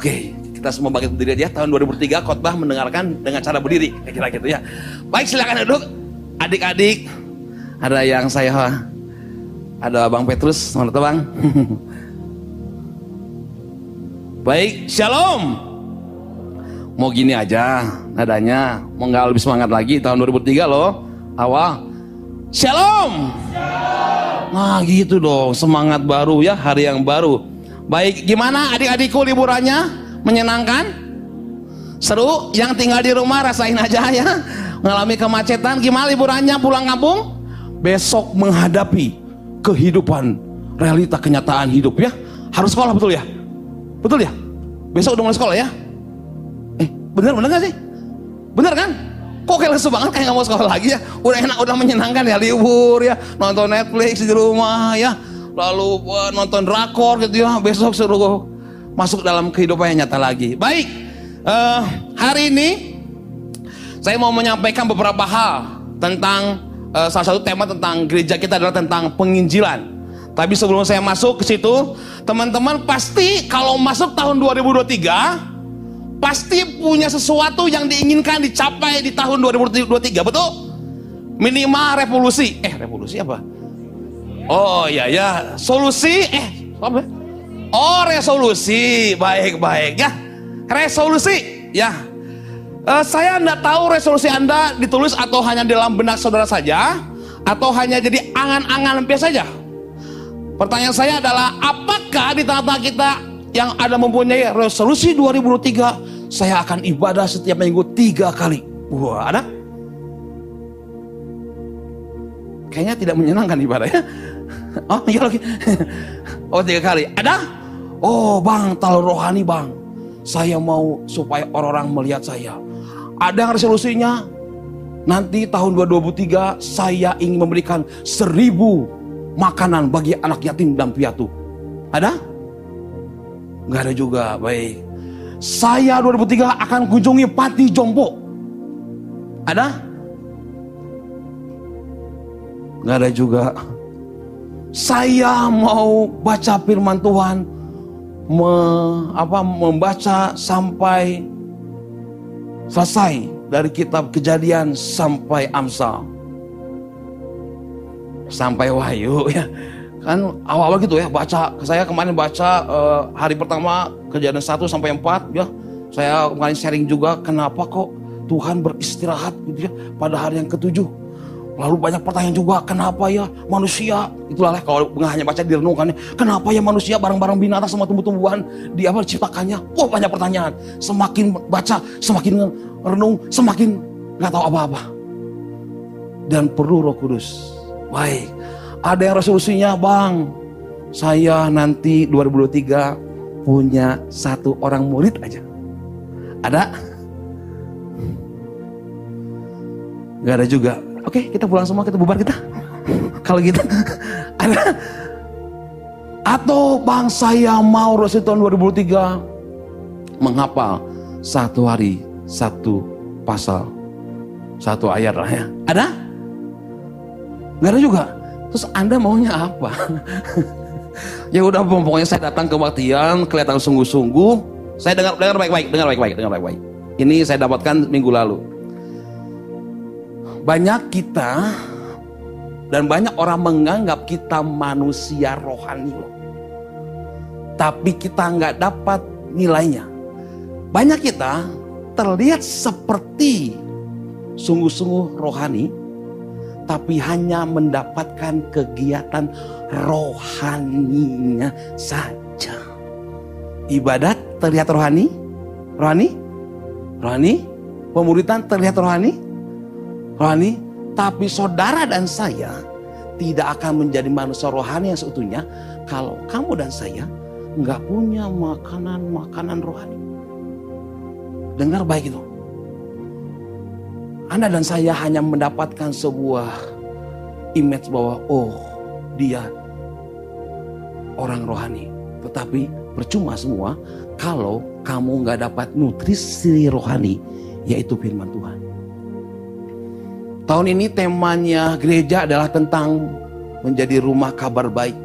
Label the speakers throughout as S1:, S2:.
S1: Oke, kita semua bangkit berdiri aja. Tahun 2003 khotbah mendengarkan dengan cara berdiri. Kira-kira gitu ya. Baik, silakan duduk. Adik-adik, ada yang saya ada Bang Petrus, mana tuh Bang? Baik, shalom. Mau gini aja nadanya, mau nggak lebih semangat lagi tahun 2003 loh, awal. Shalom. Nah gitu dong, semangat baru ya, hari yang baru. Baik, gimana adik-adikku liburannya? Menyenangkan? Seru? Yang tinggal di rumah rasain aja ya. Mengalami kemacetan, gimana liburannya pulang kampung? Besok menghadapi kehidupan, realita kenyataan hidup ya. Harus sekolah betul ya? Betul ya? Besok udah mulai sekolah ya? Eh, bener bener gak sih? Bener kan? Kok kayak lesu banget kayak gak mau sekolah lagi ya? Udah enak, udah menyenangkan ya libur ya, nonton Netflix di rumah ya, lalu nonton drakor gitu ya. Besok suruh masuk dalam kehidupan yang nyata lagi. Baik, uh, hari ini saya mau menyampaikan beberapa hal tentang uh, salah satu tema tentang gereja kita adalah tentang penginjilan. Tapi sebelum saya masuk ke situ, teman-teman pasti kalau masuk tahun 2023 pasti punya sesuatu yang diinginkan dicapai di tahun 2023, betul? Minimal revolusi. Eh, revolusi apa? Oh iya ya, solusi eh apa? Oh, resolusi. Baik-baik ya. Resolusi ya. Uh, saya tidak tahu resolusi Anda ditulis atau hanya dalam benak saudara saja atau hanya jadi angan-angan biasa saja. Pertanyaan saya adalah apakah di tengah-tengah kita yang ada mempunyai resolusi 2023 saya akan ibadah setiap minggu tiga kali. Wah ada? Kayaknya tidak menyenangkan ibadah ya. Oh iya lagi. Oh tiga kali. Ada? Oh bang, tal rohani bang. Saya mau supaya orang-orang melihat saya. Ada resolusinya? Nanti tahun 2023 saya ingin memberikan seribu makanan bagi anak yatim dan piatu. Ada? Enggak ada juga. Baik. Saya 2003 akan kunjungi Pati Jompo. Ada? Enggak ada juga. Saya mau baca firman Tuhan, me, apa, membaca sampai selesai dari kitab kejadian sampai Amsal. Sampai Wahyu ya. Kan awal-awal gitu ya baca. Saya kemarin baca uh, hari pertama kejadian 1 sampai 4 ya. Saya kemarin sharing juga kenapa kok Tuhan beristirahat gitu ya pada hari yang ketujuh lalu banyak pertanyaan juga kenapa ya manusia itulah lah kalau nggak hanya baca direnungkannya kenapa ya manusia barang-barang binatang sama tumbuh-tumbuhan di apa diciptakannya wah banyak pertanyaan semakin baca semakin renung semakin nggak tahu apa-apa dan perlu Roh Kudus Baik. Ada yang resolusinya, Bang. Saya nanti 2023 punya satu orang murid aja. Ada? Gak ada juga. Oke, kita pulang semua, kita bubar kita. Kalau gitu. Atau bang saya mau resolusi tahun 2003 menghafal satu hari satu pasal satu ayat lah ya. Ada? Nggak ada juga. Terus Anda maunya apa? ya udah pokoknya saya datang ke kebaktian, kelihatan sungguh-sungguh. Saya dengar dengar baik-baik, dengar baik-baik, dengar baik-baik. Ini saya dapatkan minggu lalu. Banyak kita dan banyak orang menganggap kita manusia rohani. Tapi kita nggak dapat nilainya. Banyak kita terlihat seperti sungguh-sungguh rohani, tapi hanya mendapatkan kegiatan rohaninya saja. Ibadat terlihat rohani, rohani, rohani, pemuritan terlihat rohani, rohani, tapi saudara dan saya tidak akan menjadi manusia rohani yang seutuhnya kalau kamu dan saya nggak punya makanan-makanan rohani. Dengar baik itu. Anda dan saya hanya mendapatkan sebuah image bahwa oh dia orang rohani. Tetapi percuma semua kalau kamu nggak dapat nutrisi rohani yaitu firman Tuhan. Tahun ini temanya gereja adalah tentang menjadi rumah kabar baik.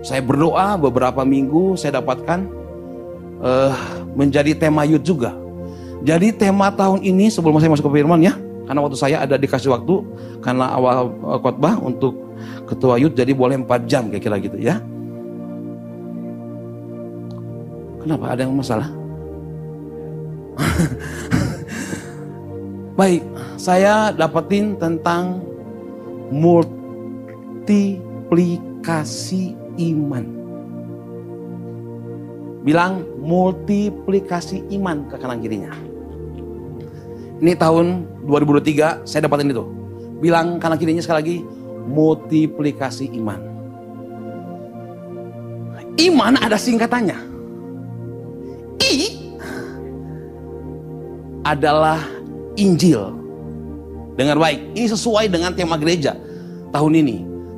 S1: Saya berdoa beberapa minggu saya dapatkan uh, menjadi tema youth juga. Jadi tema tahun ini sebelum saya masuk ke firman ya, karena waktu saya ada dikasih waktu karena awal uh, khotbah untuk ketua youth jadi boleh 4 jam kira-kira gitu ya. Kenapa ada yang masalah? Baik, saya dapetin tentang multiplikasi iman. Bilang multiplikasi iman ke kanan kirinya. Ini tahun 2023 saya dapatin itu. Bilang kanan kirinya sekali lagi multiplikasi iman. Iman ada singkatannya. I adalah Injil. Dengar baik, ini sesuai dengan tema gereja tahun ini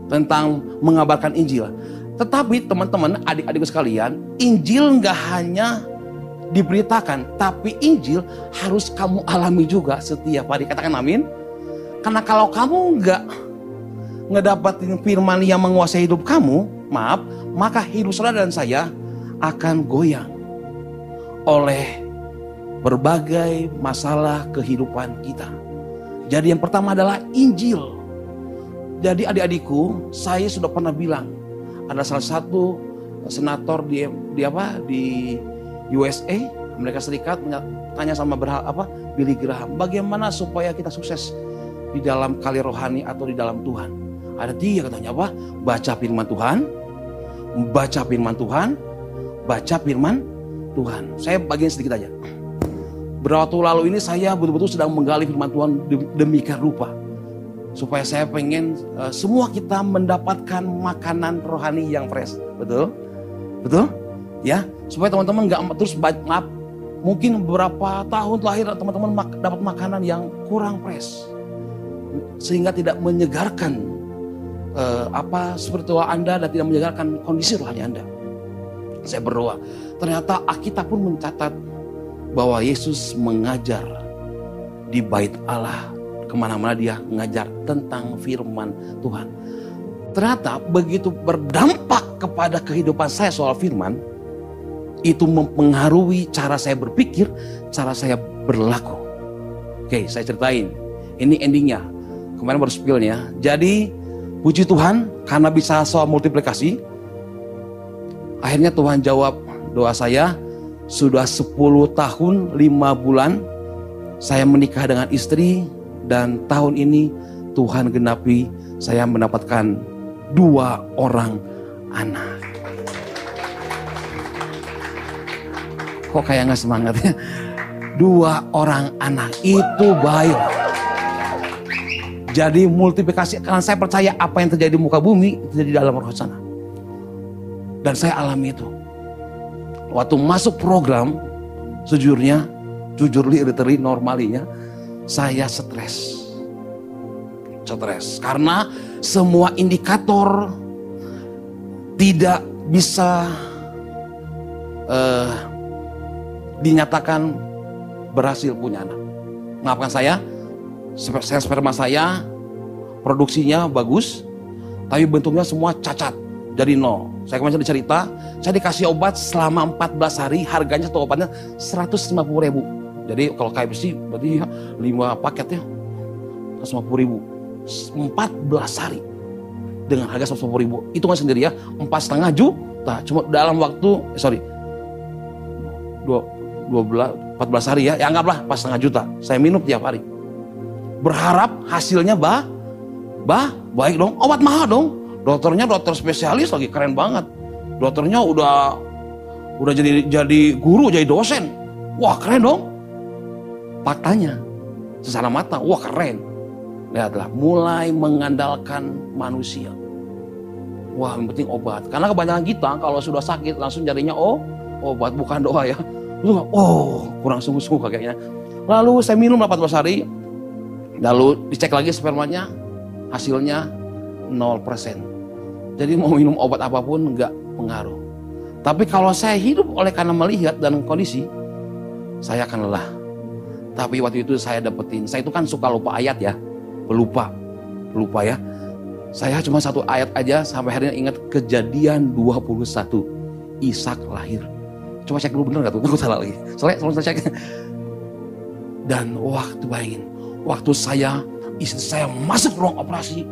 S1: tentang mengabarkan Injil. Tetapi teman-teman, adik-adik sekalian, Injil nggak hanya diberitakan, tapi Injil harus kamu alami juga setiap hari. Katakan amin. Karena kalau kamu nggak ngedapatin firman yang menguasai hidup kamu, maaf, maka hidup saudara dan saya akan goyang oleh berbagai masalah kehidupan kita. Jadi yang pertama adalah Injil. Jadi adik-adikku, saya sudah pernah bilang ada salah satu senator di di apa di USA Amerika Serikat tanya sama berhal apa Billy Graham bagaimana supaya kita sukses di dalam kali rohani atau di dalam Tuhan ada tiga katanya apa baca firman Tuhan baca firman Tuhan baca firman Tuhan saya bagian sedikit aja Berwaktu lalu ini saya betul-betul sedang menggali firman Tuhan demikian rupa supaya saya pengen uh, semua kita mendapatkan makanan rohani yang fresh. Betul? Betul? Ya, supaya teman-teman nggak terus maaf mungkin beberapa tahun terakhir teman-teman mak dapat makanan yang kurang fresh sehingga tidak menyegarkan uh, apa spiritual Anda dan tidak menyegarkan kondisi rohani Anda. Saya berdoa. Ternyata Alkitab pun mencatat bahwa Yesus mengajar di bait Allah ke mana-mana dia ngajar tentang firman Tuhan. Ternyata begitu berdampak kepada kehidupan saya soal firman, itu mempengaruhi cara saya berpikir, cara saya berlaku. Oke, saya ceritain. Ini endingnya. Kemarin baru spillnya. Jadi, puji Tuhan karena bisa soal multiplikasi. Akhirnya Tuhan jawab doa saya. Sudah 10 tahun 5 bulan saya menikah dengan istri dan tahun ini Tuhan genapi saya mendapatkan dua orang anak. Kok kayak nggak semangat ya? Dua orang anak itu baik. Jadi multiplikasi karena saya percaya apa yang terjadi di muka bumi terjadi dalam roh sana. Dan saya alami itu. Waktu masuk program, sejujurnya, jujur literally normalinya, saya stres. Stres karena semua indikator tidak bisa uh, dinyatakan berhasil punya anak. Maafkan saya, saya sperma saya produksinya bagus, tapi bentuknya semua cacat dari nol. Saya kemarin cerita, saya dikasih obat selama 14 hari, harganya satu obatnya 150 ribu. Jadi kalau KFC berarti ya, 5 paket ya 150 ribu. 14 hari dengan harga 150 ribu. Itu kan sendiri ya empat setengah juta. Cuma dalam waktu eh, sorry dua dua belas empat belas hari ya ya anggaplah empat setengah juta. Saya minum tiap hari. Berharap hasilnya bah bah baik dong. Obat mahal dong dokternya dokter spesialis lagi keren banget. Dokternya udah udah jadi jadi guru jadi dosen. Wah keren dong. Faktanya secara mata wah keren. Lihatlah mulai mengandalkan manusia. Wah yang penting obat. Karena kebanyakan kita kalau sudah sakit langsung jadinya oh obat bukan doa ya. Oh kurang sungguh-sungguh kayaknya. Lalu saya minum 14 hari. Lalu dicek lagi spermanya hasilnya 0% jadi mau minum obat apa pun nggak pengaruh tapi kalau saya hidup oleh karena melihat dan kondisi saya akan lelah tapi waktu itu saya dapetin, saya itu kan suka lupa ayat ya, pelupa, pelupa ya. Saya cuma satu ayat aja sampai hari ini ingat kejadian 21. Ishak lahir. Coba cek dulu bener gak tuh? Aku salah lagi. Soalnya selalu saya cek. Dan waktu bayangin, waktu saya istri saya masuk ruang operasi,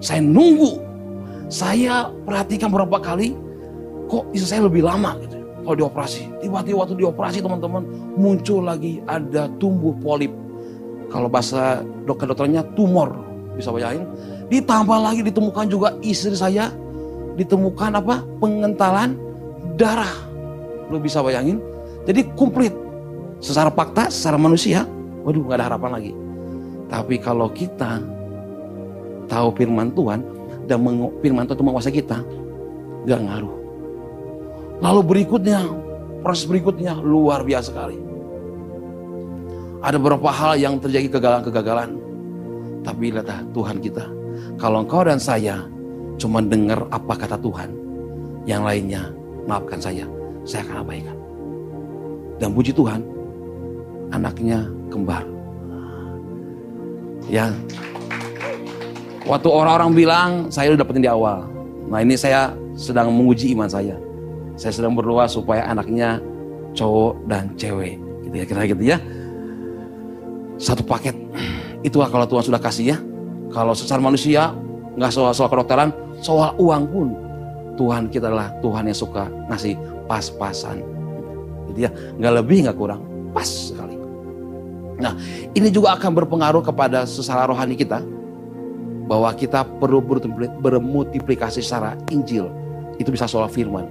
S1: saya nunggu, saya perhatikan beberapa kali, kok istri saya lebih lama gitu kalau dioperasi. Tiba-tiba waktu dioperasi teman-teman muncul lagi ada tumbuh polip. Kalau bahasa dokter-dokternya tumor, bisa bayangin. Ditambah lagi ditemukan juga istri saya ditemukan apa? Pengentalan darah. Lu bisa bayangin? Jadi komplit. Secara fakta, secara manusia, waduh gak ada harapan lagi. Tapi kalau kita tahu firman Tuhan dan firman Tuhan itu menguasai kita, gak ngaruh. Lalu berikutnya, proses berikutnya luar biasa sekali. Ada beberapa hal yang terjadi kegagalan-kegagalan. Tapi lihatlah Tuhan kita. Kalau engkau dan saya cuma dengar apa kata Tuhan, yang lainnya maafkan saya, saya akan abaikan. Dan puji Tuhan, anaknya kembar. Ya, waktu orang-orang bilang saya udah dapetin di awal. Nah ini saya sedang menguji iman saya. Saya sedang berdoa supaya anaknya cowok dan cewek. Gitu ya, kira gitu ya. Satu paket. Itulah kalau Tuhan sudah kasih ya. Kalau secara manusia, nggak soal soal kedokteran, soal uang pun. Tuhan kita adalah Tuhan yang suka ngasih pas-pasan. Gitu ya, nggak lebih nggak kurang, pas sekali. Nah, ini juga akan berpengaruh kepada sesara rohani kita bahwa kita perlu bermultiplikasi secara Injil. Itu bisa soal firman.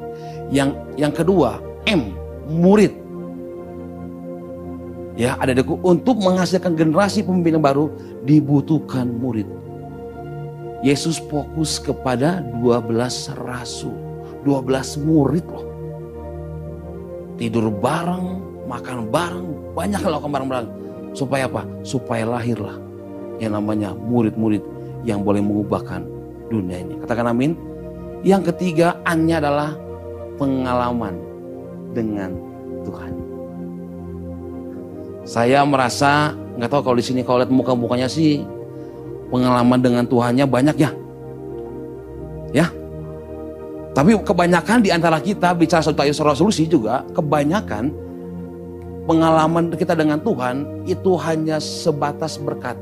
S1: Yang yang kedua, M, murid. Ya, ada deku untuk menghasilkan generasi pemimpin yang baru dibutuhkan murid. Yesus fokus kepada 12 rasul, 12 murid loh. Tidur bareng, makan bareng, banyak lakukan bareng-bareng. Supaya apa? Supaya lahirlah yang namanya murid-murid yang boleh mengubahkan dunia ini. Katakan amin. Yang ketiga, annya adalah pengalaman dengan Tuhan. Saya merasa nggak tahu kalau di sini kalau lihat muka-mukanya sih pengalaman dengan Tuhannya banyak ya. Ya. Tapi kebanyakan di antara kita bicara soal solusi juga kebanyakan pengalaman kita dengan Tuhan itu hanya sebatas berkat.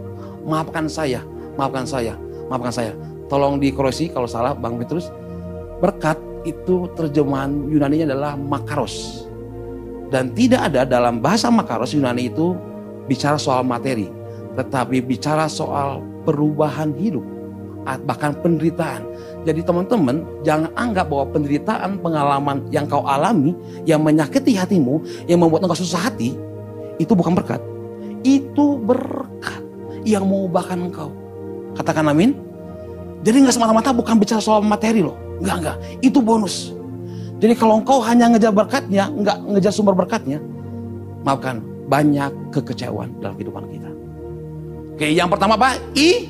S1: Maafkan saya, maafkan saya, maafkan saya. Tolong dikoreksi kalau salah Bang Petrus. Berkat itu terjemahan Yunani adalah makaros. Dan tidak ada dalam bahasa makaros Yunani itu bicara soal materi. Tetapi bicara soal perubahan hidup. Bahkan penderitaan. Jadi teman-teman jangan anggap bahwa penderitaan pengalaman yang kau alami yang menyakiti hatimu, yang membuat engkau susah hati, itu bukan berkat. Itu berkat yang mengubahkan engkau. Katakan amin. Jadi nggak semata-mata bukan bicara soal materi loh. Enggak, enggak. Itu bonus. Jadi kalau engkau hanya ngejar berkatnya, enggak ngejar sumber berkatnya, maafkan banyak kekecewaan dalam kehidupan kita. Oke, yang pertama apa? I,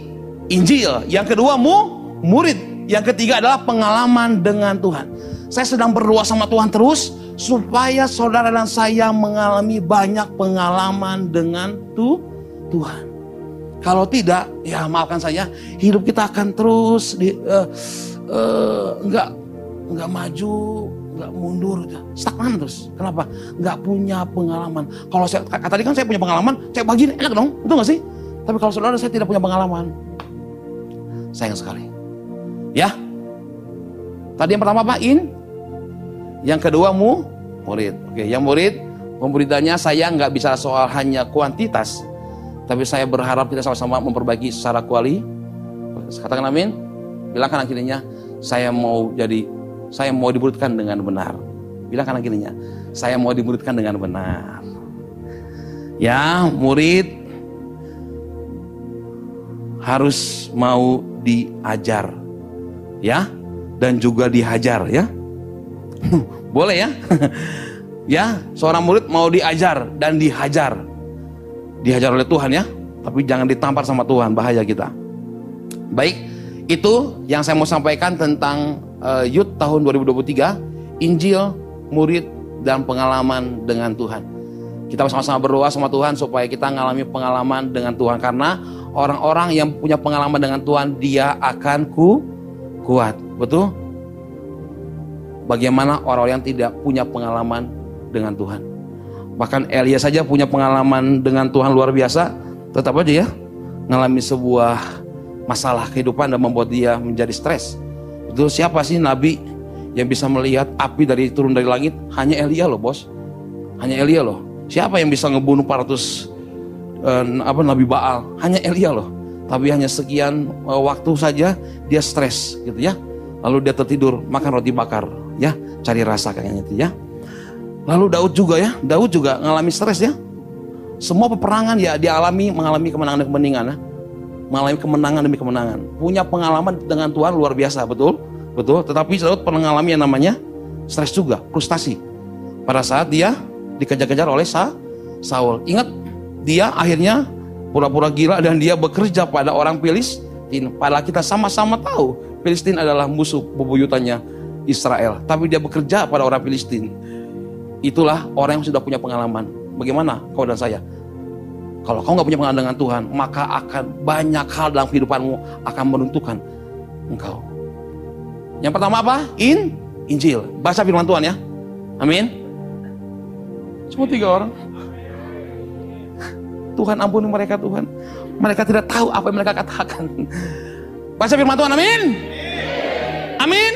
S1: Injil. Yang kedua, mu, murid. Yang ketiga adalah pengalaman dengan Tuhan. Saya sedang berdoa sama Tuhan terus supaya saudara dan saya mengalami banyak pengalaman dengan tu Tuhan. Kalau tidak, ya maafkan saya, hidup kita akan terus di, uh, uh, nggak nggak maju, nggak mundur, stagnan terus. Kenapa? Nggak punya pengalaman. Kalau saya tadi kan saya punya pengalaman, saya bagi enak dong, betul nggak sih? Tapi kalau saudara saya tidak punya pengalaman, sayang sekali. Ya. Tadi yang pertama apa? In. Yang kedua mu murid. Oke, yang murid pemberitannya saya nggak bisa soal hanya kuantitas, tapi saya berharap kita sama-sama memperbaiki secara kuali. Katakan amin. Bilang kanan kirinya, saya mau jadi, saya mau dimuridkan dengan benar. Bilang kanan kirinya, saya mau dimuridkan dengan benar. Ya, murid harus mau diajar ya dan juga dihajar ya boleh ya ya seorang murid mau diajar dan dihajar dihajar oleh Tuhan ya tapi jangan ditampar sama Tuhan bahaya kita baik itu yang saya mau sampaikan tentang uh, Yud tahun 2023 Injil murid dan pengalaman dengan Tuhan kita sama-sama berdoa sama Tuhan supaya kita mengalami pengalaman dengan Tuhan karena orang-orang yang punya pengalaman dengan Tuhan dia akan ku kuat. Betul? Bagaimana orang-orang yang tidak punya pengalaman dengan Tuhan. Bahkan Elia saja punya pengalaman dengan Tuhan luar biasa, tetap aja ya mengalami sebuah masalah kehidupan dan membuat dia menjadi stres. Itu siapa sih nabi yang bisa melihat api dari turun dari langit? Hanya Elia loh, Bos. Hanya Elia loh. Siapa yang bisa ngebunuh 400 eh, apa nabi Baal? Hanya Elia loh. Tapi hanya sekian eh, waktu saja dia stres gitu ya. Lalu dia tertidur makan roti bakar ya, cari rasa kayaknya itu ya. Lalu Daud juga ya, Daud juga mengalami stres ya. Semua peperangan ya dialami mengalami kemenangan dan kemenangan ya. Mengalami kemenangan demi kemenangan. Punya pengalaman dengan Tuhan luar biasa, betul? Betul, tetapi Daud pernah mengalami yang namanya stres juga, frustasi. Pada saat dia dikejar-kejar oleh Sa Saul. Ingat, dia akhirnya pura-pura gila dan dia bekerja pada orang Filistin. Padahal kita sama-sama tahu Filistin adalah musuh bebuyutannya Israel. Tapi dia bekerja pada orang Filistin. Itulah orang yang sudah punya pengalaman. Bagaimana kau dan saya? Kalau kau nggak punya pengalaman dengan Tuhan, maka akan banyak hal dalam kehidupanmu akan menentukan engkau. Yang pertama apa? In Injil. Baca firman Tuhan ya. Amin. Cuma tiga orang. Tuhan ampuni mereka Tuhan. Mereka tidak tahu apa yang mereka katakan. Baca firman Tuhan. Amin. Amin.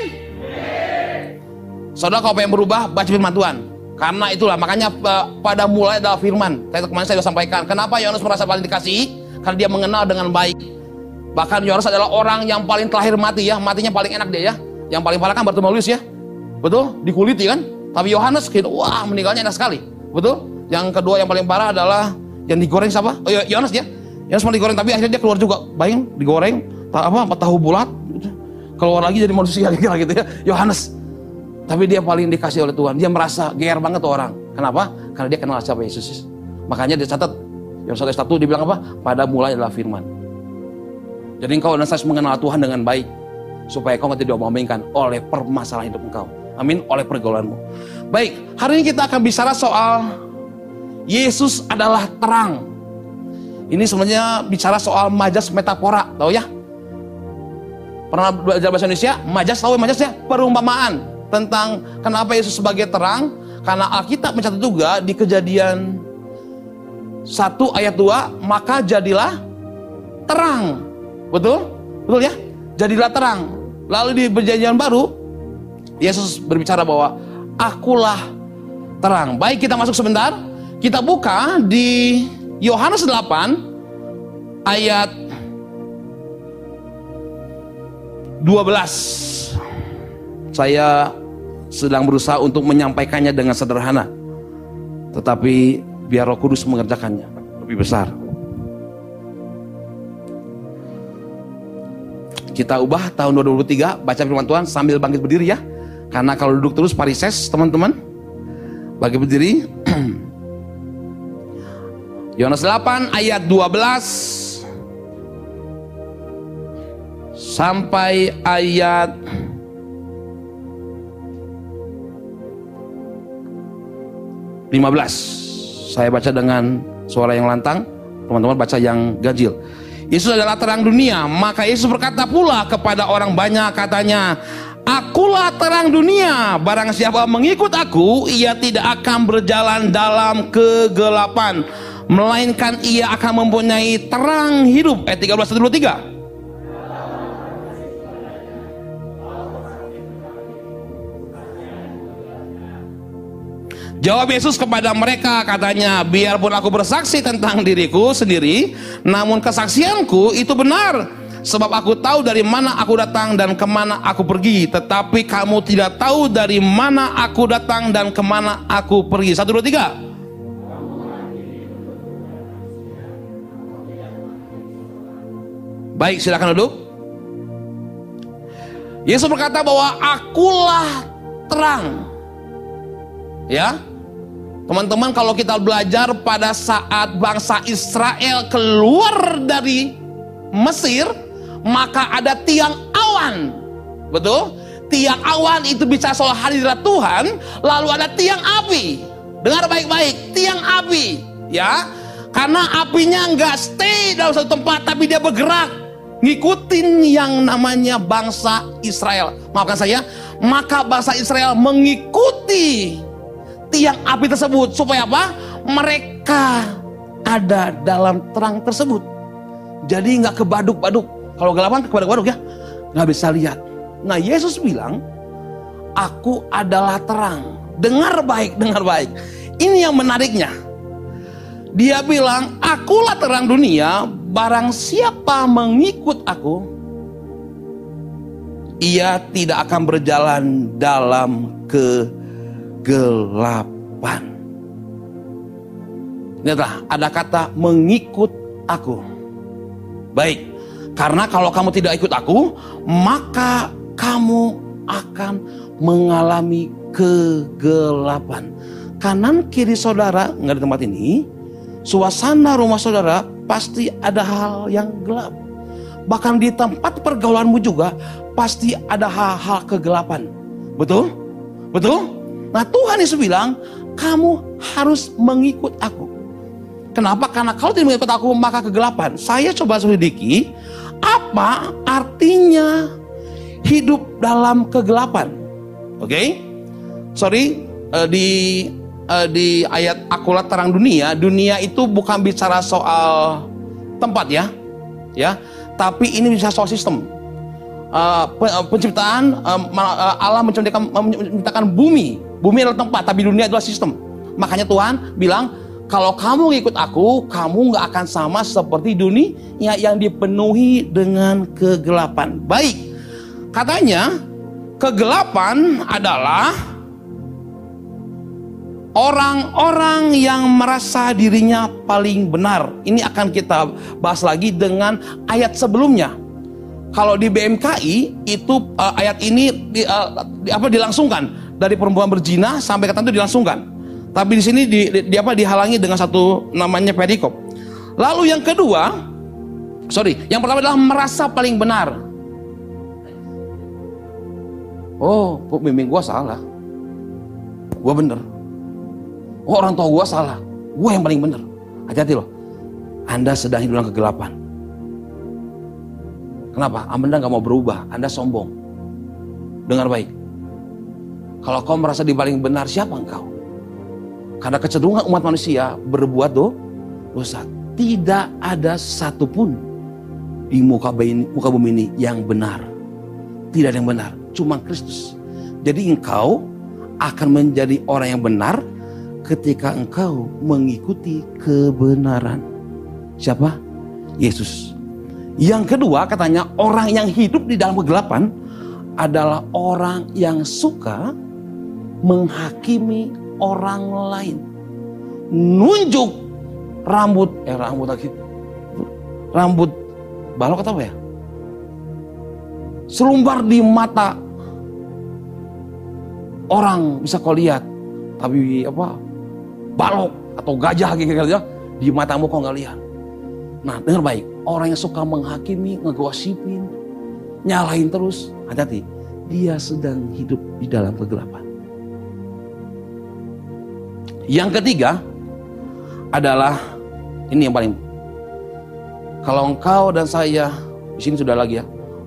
S1: Saudara kalau pengen berubah, baca firman Tuhan. Karena itulah makanya eh, pada mulai adalah firman. Saya kemarin saya sudah sampaikan. Kenapa Yohanes merasa paling dikasihi? Karena dia mengenal dengan baik. Bahkan Yohanes adalah orang yang paling terakhir mati ya. Matinya paling enak dia ya. Yang paling parah kan Bartolomeus ya. Betul? Dikuliti kan? Tapi Yohanes gitu, wah meninggalnya enak sekali. Betul? Yang kedua yang paling parah adalah yang digoreng siapa? Oh Yohanes ya. Yohanes mau digoreng tapi akhirnya dia keluar juga. Bayang digoreng apa tahu bulat keluar lagi jadi manusia kira gitu ya. Yohanes tapi dia paling dikasih oleh Tuhan. Dia merasa geer banget tuh orang. Kenapa? Karena dia kenal siapa Yesus. Makanya dia catat yang satu satu dia bilang apa? Pada mulai adalah firman. Jadi engkau dan saya mengenal Tuhan dengan baik. Supaya kau tidak diomongkan oleh permasalahan hidup engkau. Amin. Oleh pergaulanmu. Baik, hari ini kita akan bicara soal Yesus adalah terang. Ini sebenarnya bicara soal majas metafora, tahu ya? Pernah belajar bahasa Indonesia? Majas tahu majas ya? Perumpamaan tentang kenapa Yesus sebagai terang? Karena Alkitab mencatat juga di kejadian 1 ayat 2 maka jadilah terang. Betul? Betul ya? Jadilah terang. Lalu di perjanjian baru Yesus berbicara bahwa akulah terang. Baik kita masuk sebentar. Kita buka di Yohanes 8 ayat 12 saya sedang berusaha untuk menyampaikannya dengan sederhana. Tetapi biar Roh Kudus mengerjakannya lebih besar. Kita ubah tahun 2023 baca firman Tuhan sambil bangkit berdiri ya. Karena kalau duduk terus parises teman-teman. Bagi berdiri. Yohanes 8 ayat 12 sampai ayat 15. Saya baca dengan suara yang lantang, teman-teman baca yang ganjil. Yesus adalah terang dunia, maka Yesus berkata pula kepada orang banyak katanya, Akulah terang dunia, barang siapa mengikut aku, ia tidak akan berjalan dalam kegelapan, melainkan ia akan mempunyai terang hidup. Ayat 13 23. Jawab Yesus kepada mereka katanya, biarpun aku bersaksi tentang diriku sendiri, namun kesaksianku itu benar. Sebab aku tahu dari mana aku datang dan ke mana aku pergi. Tetapi kamu tidak tahu dari mana aku datang dan ke mana aku pergi. Satu, dua, tiga. Baik, silakan duduk. Yesus berkata bahwa akulah terang Ya. Teman-teman kalau kita belajar pada saat bangsa Israel keluar dari Mesir, maka ada tiang awan. Betul? Tiang awan itu bisa soal hadirat Tuhan, lalu ada tiang api. Dengar baik-baik, tiang api, ya. Karena apinya nggak stay dalam satu tempat, tapi dia bergerak ngikutin yang namanya bangsa Israel. Maafkan saya, maka bangsa Israel mengikuti tiang api tersebut supaya apa? Mereka ada dalam terang tersebut. Jadi nggak kebaduk-baduk. Kalau gelapan kebaduk-baduk ya, nggak bisa lihat. Nah Yesus bilang, aku adalah terang. Dengar baik, dengar baik. Ini yang menariknya. Dia bilang, akulah terang dunia, barang siapa mengikut aku, ia tidak akan berjalan dalam kegelapan. Lihatlah, ada kata mengikut aku. Baik, karena kalau kamu tidak ikut aku, maka kamu akan mengalami kegelapan. Kanan kiri saudara, nggak di tempat ini, suasana rumah saudara pasti ada hal yang gelap. Bahkan di tempat pergaulanmu juga pasti ada hal-hal kegelapan. Betul? Betul? Nah Tuhan Yesus bilang, kamu harus mengikut aku. Kenapa? Karena kalau tidak mengikut aku maka kegelapan. Saya coba selidiki apa artinya hidup dalam kegelapan. Oke? Okay? Sorry, uh, di uh, di ayat akulat terang dunia, dunia itu bukan bicara soal tempat ya. Ya, tapi ini bisa soal sistem. Uh, penciptaan uh, Allah menciptakan, menciptakan bumi. Bumi adalah tempat, tapi dunia adalah sistem. Makanya Tuhan bilang, kalau kamu ngikut aku, kamu nggak akan sama seperti dunia yang dipenuhi dengan kegelapan. Baik, katanya kegelapan adalah orang-orang yang merasa dirinya paling benar. Ini akan kita bahas lagi dengan ayat sebelumnya. Kalau di BMKI itu uh, ayat ini di, uh, di, apa dilangsungkan dari perempuan berzina sampai kata itu dilangsungkan. Tapi di sini di, di, di apa dihalangi dengan satu namanya perikop. Lalu yang kedua, sorry, yang pertama adalah merasa paling benar. Oh, pemimpin gua salah. Gua bener. Oh, orang tua gua salah. Gua yang paling bener. Hati-hati loh. Anda sedang hidup dalam kegelapan. Kenapa? Anda nggak mau berubah. Anda sombong. Dengar baik. Kalau kau merasa di paling benar, siapa engkau? Karena kecenderungan umat manusia berbuat do, dosa. Tidak ada satupun di muka bumi, muka bumi ini yang benar. Tidak ada yang benar, cuma Kristus. Jadi engkau akan menjadi orang yang benar ketika engkau mengikuti kebenaran. Siapa? Yesus. Yang kedua katanya orang yang hidup di dalam kegelapan adalah orang yang suka menghakimi orang lain. Nunjuk rambut, eh rambut lagi, rambut balok atau apa ya? Selumbar di mata orang bisa kau lihat, tapi apa balok atau gajah gitu ya di matamu kau nggak lihat. Nah dengar baik, orang yang suka menghakimi, ngegosipin, nyalahin terus, hati-hati, dia sedang hidup di dalam kegelapan. Yang ketiga adalah ini yang paling kalau engkau dan saya di sini sudah lagi ya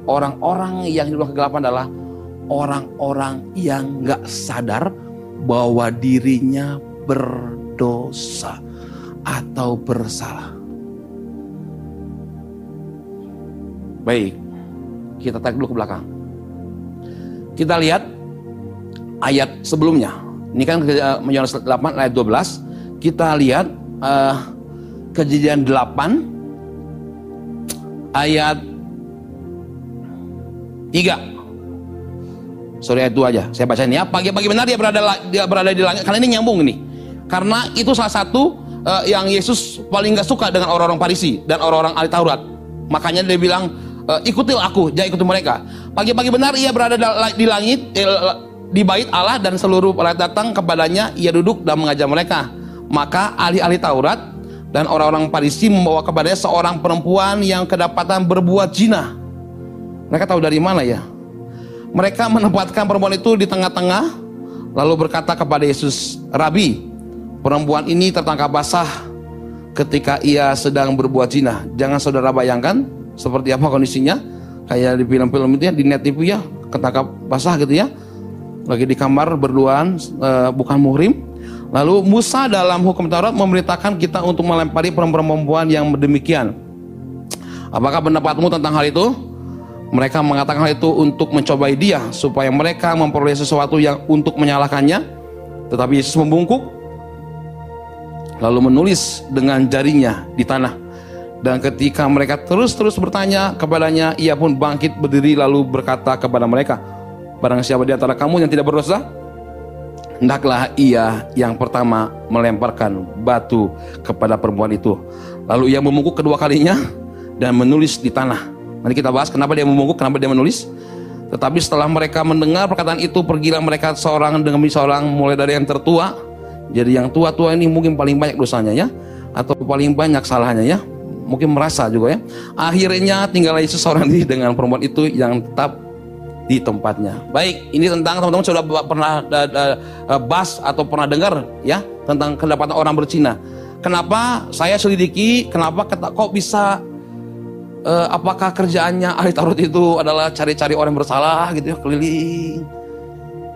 S1: orang-orang yang hidup kegelapan adalah orang-orang yang nggak sadar bahwa dirinya berdosa atau bersalah. Baik, kita tarik dulu ke belakang. Kita lihat ayat sebelumnya. Ini kan Yohanes 8 ayat 12. Kita lihat uh, kejadian 8 ayat 3. Sorry ayat 2 aja. Saya baca ini ya. Pagi-pagi benar dia berada dia berada di langit. Karena ini nyambung ini. Karena itu salah satu uh, yang Yesus paling gak suka dengan orang-orang Parisi dan orang-orang ahli Taurat. Makanya dia bilang, uh, ikutilah aku, jangan ikuti mereka. Pagi-pagi benar ia berada di langit, di bait Allah dan seluruh rakyat datang kepadanya, ia duduk dan mengajar mereka. Maka ahli-ahli Taurat dan orang-orang Parisi membawa kepadanya seorang perempuan yang kedapatan berbuat zina. Mereka tahu dari mana ya? Mereka menempatkan perempuan itu di tengah-tengah, lalu berkata kepada Yesus, Rabi, perempuan ini tertangkap basah ketika ia sedang berbuat zina. Jangan saudara bayangkan seperti apa kondisinya, kayak di film-film itu ya, di net TV ya, ketangkap basah gitu ya lagi di kamar berduaan uh, bukan muhrim Lalu Musa dalam hukum Taurat memerintahkan kita untuk melempari perempuan-perempuan yang demikian. Apakah pendapatmu tentang hal itu? Mereka mengatakan hal itu untuk mencobai dia supaya mereka memperoleh sesuatu yang untuk menyalahkannya. Tetapi Yesus membungkuk lalu menulis dengan jarinya di tanah. Dan ketika mereka terus-terus bertanya kepadanya, ia pun bangkit berdiri lalu berkata kepada mereka, Barang siapa di antara kamu yang tidak berdosa, hendaklah ia yang pertama melemparkan batu kepada perempuan itu. Lalu ia memungkuk kedua kalinya dan menulis di tanah. Nanti kita bahas kenapa dia memungkuk, kenapa dia menulis. Tetapi setelah mereka mendengar perkataan itu, pergilah mereka seorang demi seorang mulai dari yang tertua. Jadi yang tua-tua ini mungkin paling banyak dosanya ya, atau paling banyak salahnya ya. Mungkin merasa juga ya. Akhirnya tinggal Yesus seorang diri dengan perempuan itu yang tetap di tempatnya. Baik, ini tentang teman-teman sudah pernah da, da, bahas atau pernah dengar ya tentang kedapatan orang bercina. Kenapa saya selidiki? Kenapa kok bisa? Uh, apakah kerjaannya ahli tarot itu adalah cari-cari orang bersalah gitu ya keliling?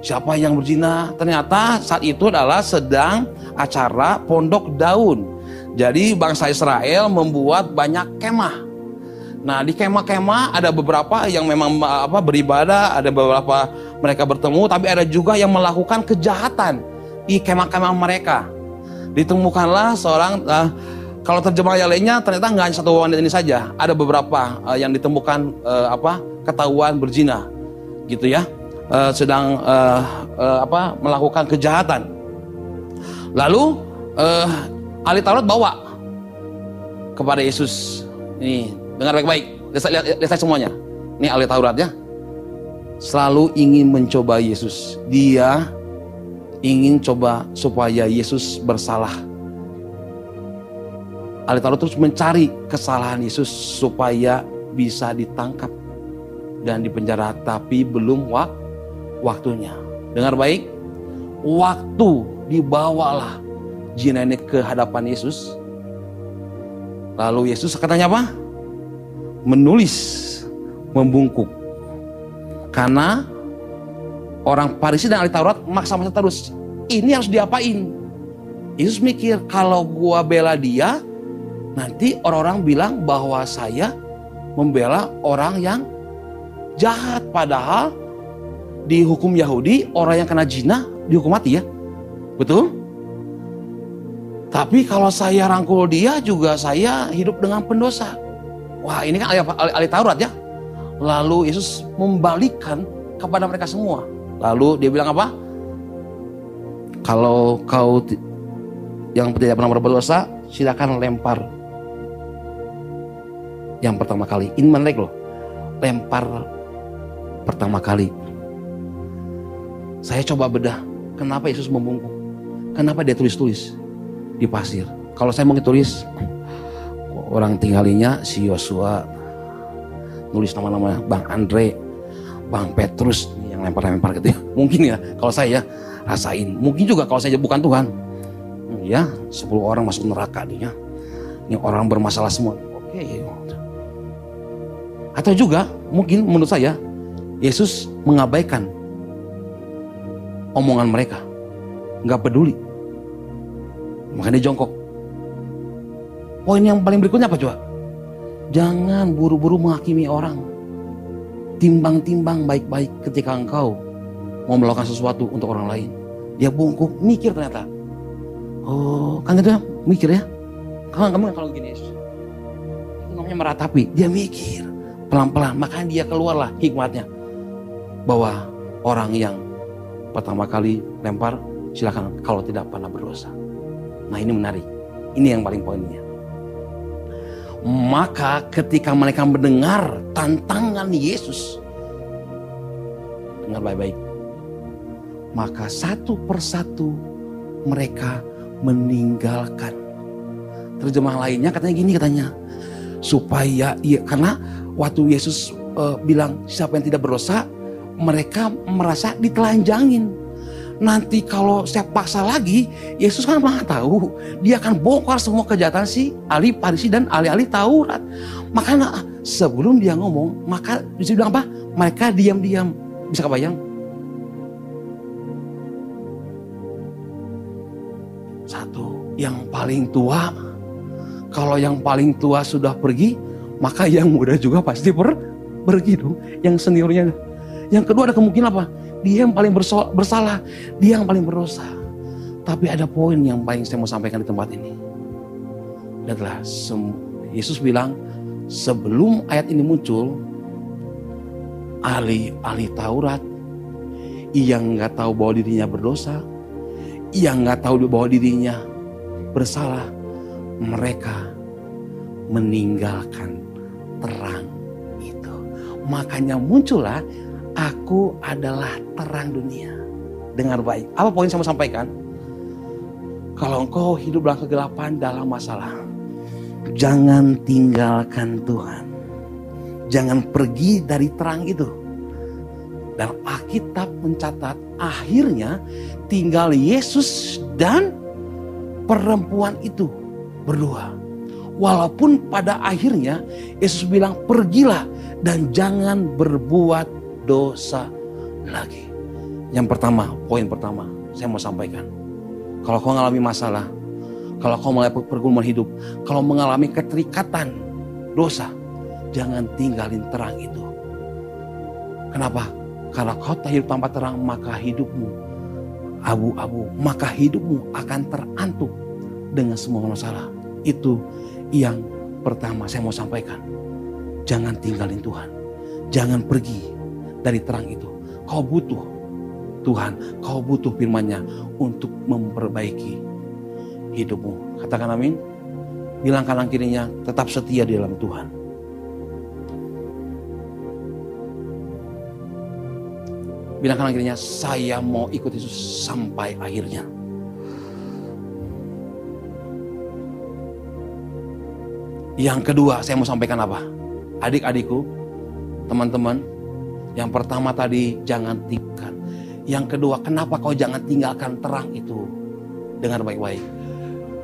S1: Siapa yang berzina? Ternyata saat itu adalah sedang acara pondok daun. Jadi bangsa Israel membuat banyak kemah Nah di kemah-kemah ada beberapa yang memang apa beribadah, ada beberapa mereka bertemu, tapi ada juga yang melakukan kejahatan di kemah-kemah mereka. Ditemukanlah seorang uh, kalau terjemah yang lainnya ternyata nggak hanya satu wanita ini saja, ada beberapa uh, yang ditemukan uh, apa ketahuan berzina, gitu ya, uh, sedang uh, uh, apa melakukan kejahatan. Lalu uh, ahli Taurat bawa kepada Yesus ini Dengar baik-baik. Lihat, lihat, lihat semuanya. Ini ahli Taurat ya. Selalu ingin mencoba Yesus. Dia ingin coba supaya Yesus bersalah. Ahli Taurat terus mencari kesalahan Yesus supaya bisa ditangkap dan dipenjara. Tapi belum wak waktunya. Dengar baik. Waktu dibawalah jin ini ke hadapan Yesus. Lalu Yesus katanya apa? Menulis membungkuk. Karena orang Parisi dan ahli Taurat maksa-maksa terus ini harus diapain? Yesus mikir kalau gua bela dia nanti orang-orang bilang bahwa saya membela orang yang jahat. Padahal di hukum Yahudi orang yang kena zina dihukum mati ya. Betul? Tapi kalau saya rangkul dia juga saya hidup dengan pendosa Wah ini kan ahli, Taurat ya. Lalu Yesus membalikkan kepada mereka semua. Lalu dia bilang apa? Kalau kau yang tidak pernah berbuat dosa, silakan lempar. Yang pertama kali, ini menarik loh. Lempar pertama kali. Saya coba bedah, kenapa Yesus membungkuk? Kenapa dia tulis-tulis di pasir? Kalau saya mau tulis, orang tinggalinya si Yosua nulis nama-nama Bang Andre, Bang Petrus yang lempar-lempar gitu ya. Mungkin ya kalau saya rasain. Mungkin juga kalau saya bukan Tuhan. Ya, 10 orang masuk neraka dia. Ini orang bermasalah semua. Oke. Atau juga mungkin menurut saya Yesus mengabaikan omongan mereka. Nggak peduli. Makanya jongkok Poin yang paling berikutnya apa coba? Jangan buru-buru menghakimi orang. Timbang-timbang baik-baik ketika engkau mau melakukan sesuatu untuk orang lain. Dia bungkuk, mikir ternyata. Oh, kan ya, mikir ya. Kamu kamu kalau gini. Itu namanya meratapi. Dia mikir pelan-pelan. Makanya dia keluarlah hikmatnya. Bahwa orang yang pertama kali lempar silakan kalau tidak pernah berdosa. Nah ini menarik. Ini yang paling poinnya. Maka ketika mereka mendengar tantangan Yesus, dengar baik-baik, maka satu persatu mereka meninggalkan. Terjemah lainnya katanya gini katanya, supaya iya karena waktu Yesus uh, bilang siapa yang tidak berdosa, mereka merasa ditelanjangin nanti kalau saya paksa lagi, Yesus kan maha tahu. Dia akan bongkar semua kejahatan si ahli Parisi dan ahli-ahli Taurat. Makanya sebelum dia ngomong, maka bisa bilang apa? Mereka diam-diam. Bisa kebayang? yang paling tua. Kalau yang paling tua sudah pergi, maka yang muda juga pasti per, pergi dong. Yang seniornya. Yang kedua ada kemungkinan apa? Dia yang paling bersalah, dia yang paling berdosa. Tapi ada poin yang paling saya mau sampaikan di tempat ini. Adalah Yesus bilang, sebelum ayat ini muncul, ahli-ahli Taurat yang nggak tahu bahwa dirinya berdosa, yang nggak tahu bahwa dirinya bersalah, mereka meninggalkan terang itu. Makanya muncullah aku adalah terang dunia. Dengar baik. Apa poin saya mau sampaikan? Kalau engkau hidup dalam kegelapan dalam masalah, jangan tinggalkan Tuhan. Jangan pergi dari terang itu. Dan Alkitab mencatat akhirnya tinggal Yesus dan perempuan itu berdua. Walaupun pada akhirnya Yesus bilang pergilah dan jangan berbuat dosa lagi. Yang pertama, poin pertama saya mau sampaikan. Kalau kau mengalami masalah, kalau kau mulai pergumulan hidup, kalau mengalami keterikatan dosa, jangan tinggalin terang itu. Kenapa? Karena kau tak hidup tanpa terang, maka hidupmu abu-abu, maka hidupmu akan terantuk dengan semua masalah. Itu yang pertama saya mau sampaikan. Jangan tinggalin Tuhan. Jangan pergi dari terang itu. Kau butuh Tuhan, kau butuh firman-Nya untuk memperbaiki hidupmu. Katakan amin. Bilang kanan kirinya, tetap setia di dalam Tuhan. Bilang kanan kirinya, saya mau ikut Yesus sampai akhirnya. Yang kedua, saya mau sampaikan apa? Adik-adikku, teman-teman, yang pertama tadi, jangan tinggalkan. Yang kedua, kenapa kau jangan tinggalkan terang itu? Dengar baik-baik.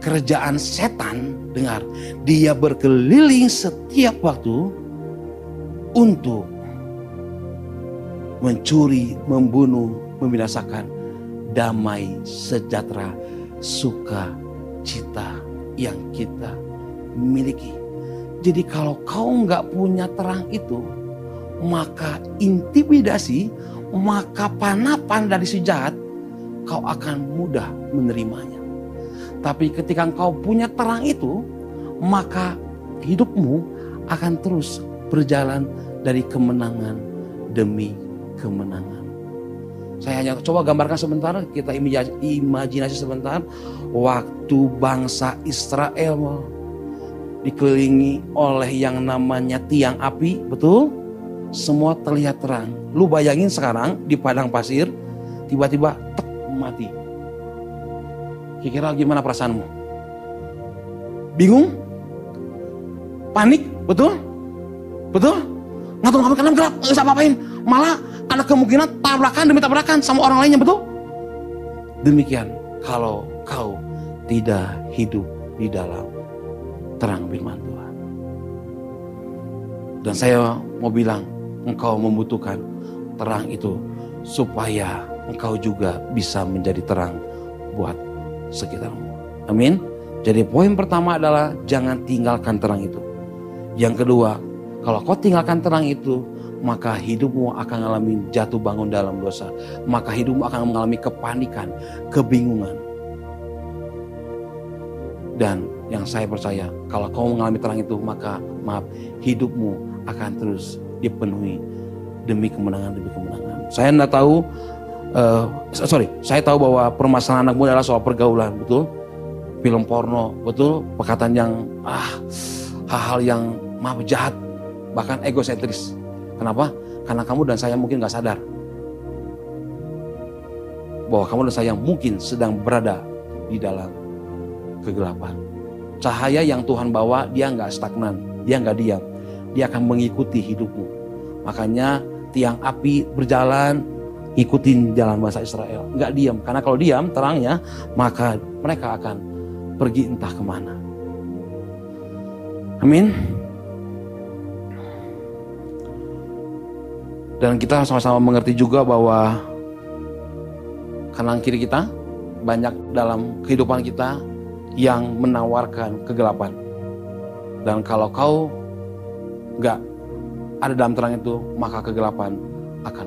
S1: Kerjaan setan, dengar, dia berkeliling setiap waktu untuk mencuri, membunuh, membinasakan damai, sejahtera, suka, cita yang kita miliki. Jadi kalau kau nggak punya terang itu, maka intimidasi, maka panapan dari si jahat, kau akan mudah menerimanya. Tapi ketika kau punya terang itu, maka hidupmu akan terus berjalan dari kemenangan demi kemenangan. Saya hanya coba gambarkan sebentar, kita imajinasi sebentar. Waktu bangsa Israel dikelilingi oleh yang namanya tiang api, betul? Semua terlihat terang. Lu bayangin sekarang di padang pasir, tiba-tiba tek mati. Kira-kira gimana perasaanmu? Bingung? Panik? Betul? Betul? Ngatur-ngatur karena gelap, nggak bisa apa-apain. Malah ada kemungkinan tabrakan demi tabrakan sama orang lainnya, betul? Demikian kalau kau tidak hidup di dalam terang firman Tuhan. Dan saya mau bilang, engkau membutuhkan terang itu supaya engkau juga bisa menjadi terang buat sekitarmu. Amin. Jadi poin pertama adalah jangan tinggalkan terang itu. Yang kedua, kalau kau tinggalkan terang itu, maka hidupmu akan mengalami jatuh bangun dalam dosa. Maka hidupmu akan mengalami kepanikan, kebingungan. Dan yang saya percaya, kalau kau mengalami terang itu, maka maaf, hidupmu akan terus dipenuhi demi kemenangan demi kemenangan. Saya tidak tahu, uh, sorry, saya tahu bahwa permasalahan anak muda adalah soal pergaulan, betul? Film porno, betul? Perkataan yang ah hal-hal yang maaf jahat, bahkan egosentris Kenapa? Karena kamu dan saya mungkin gak sadar bahwa kamu dan saya mungkin sedang berada di dalam kegelapan. Cahaya yang Tuhan bawa dia nggak stagnan, dia nggak diam, dia akan mengikuti hidupmu. Makanya tiang api berjalan ikutin jalan bahasa Israel, nggak diam. Karena kalau diam terangnya, maka mereka akan pergi entah ke mana. Amin. Dan kita sama-sama mengerti juga bahwa kanan kiri kita banyak dalam kehidupan kita yang menawarkan kegelapan. Dan kalau kau nggak. Ada dalam terang itu, maka kegelapan akan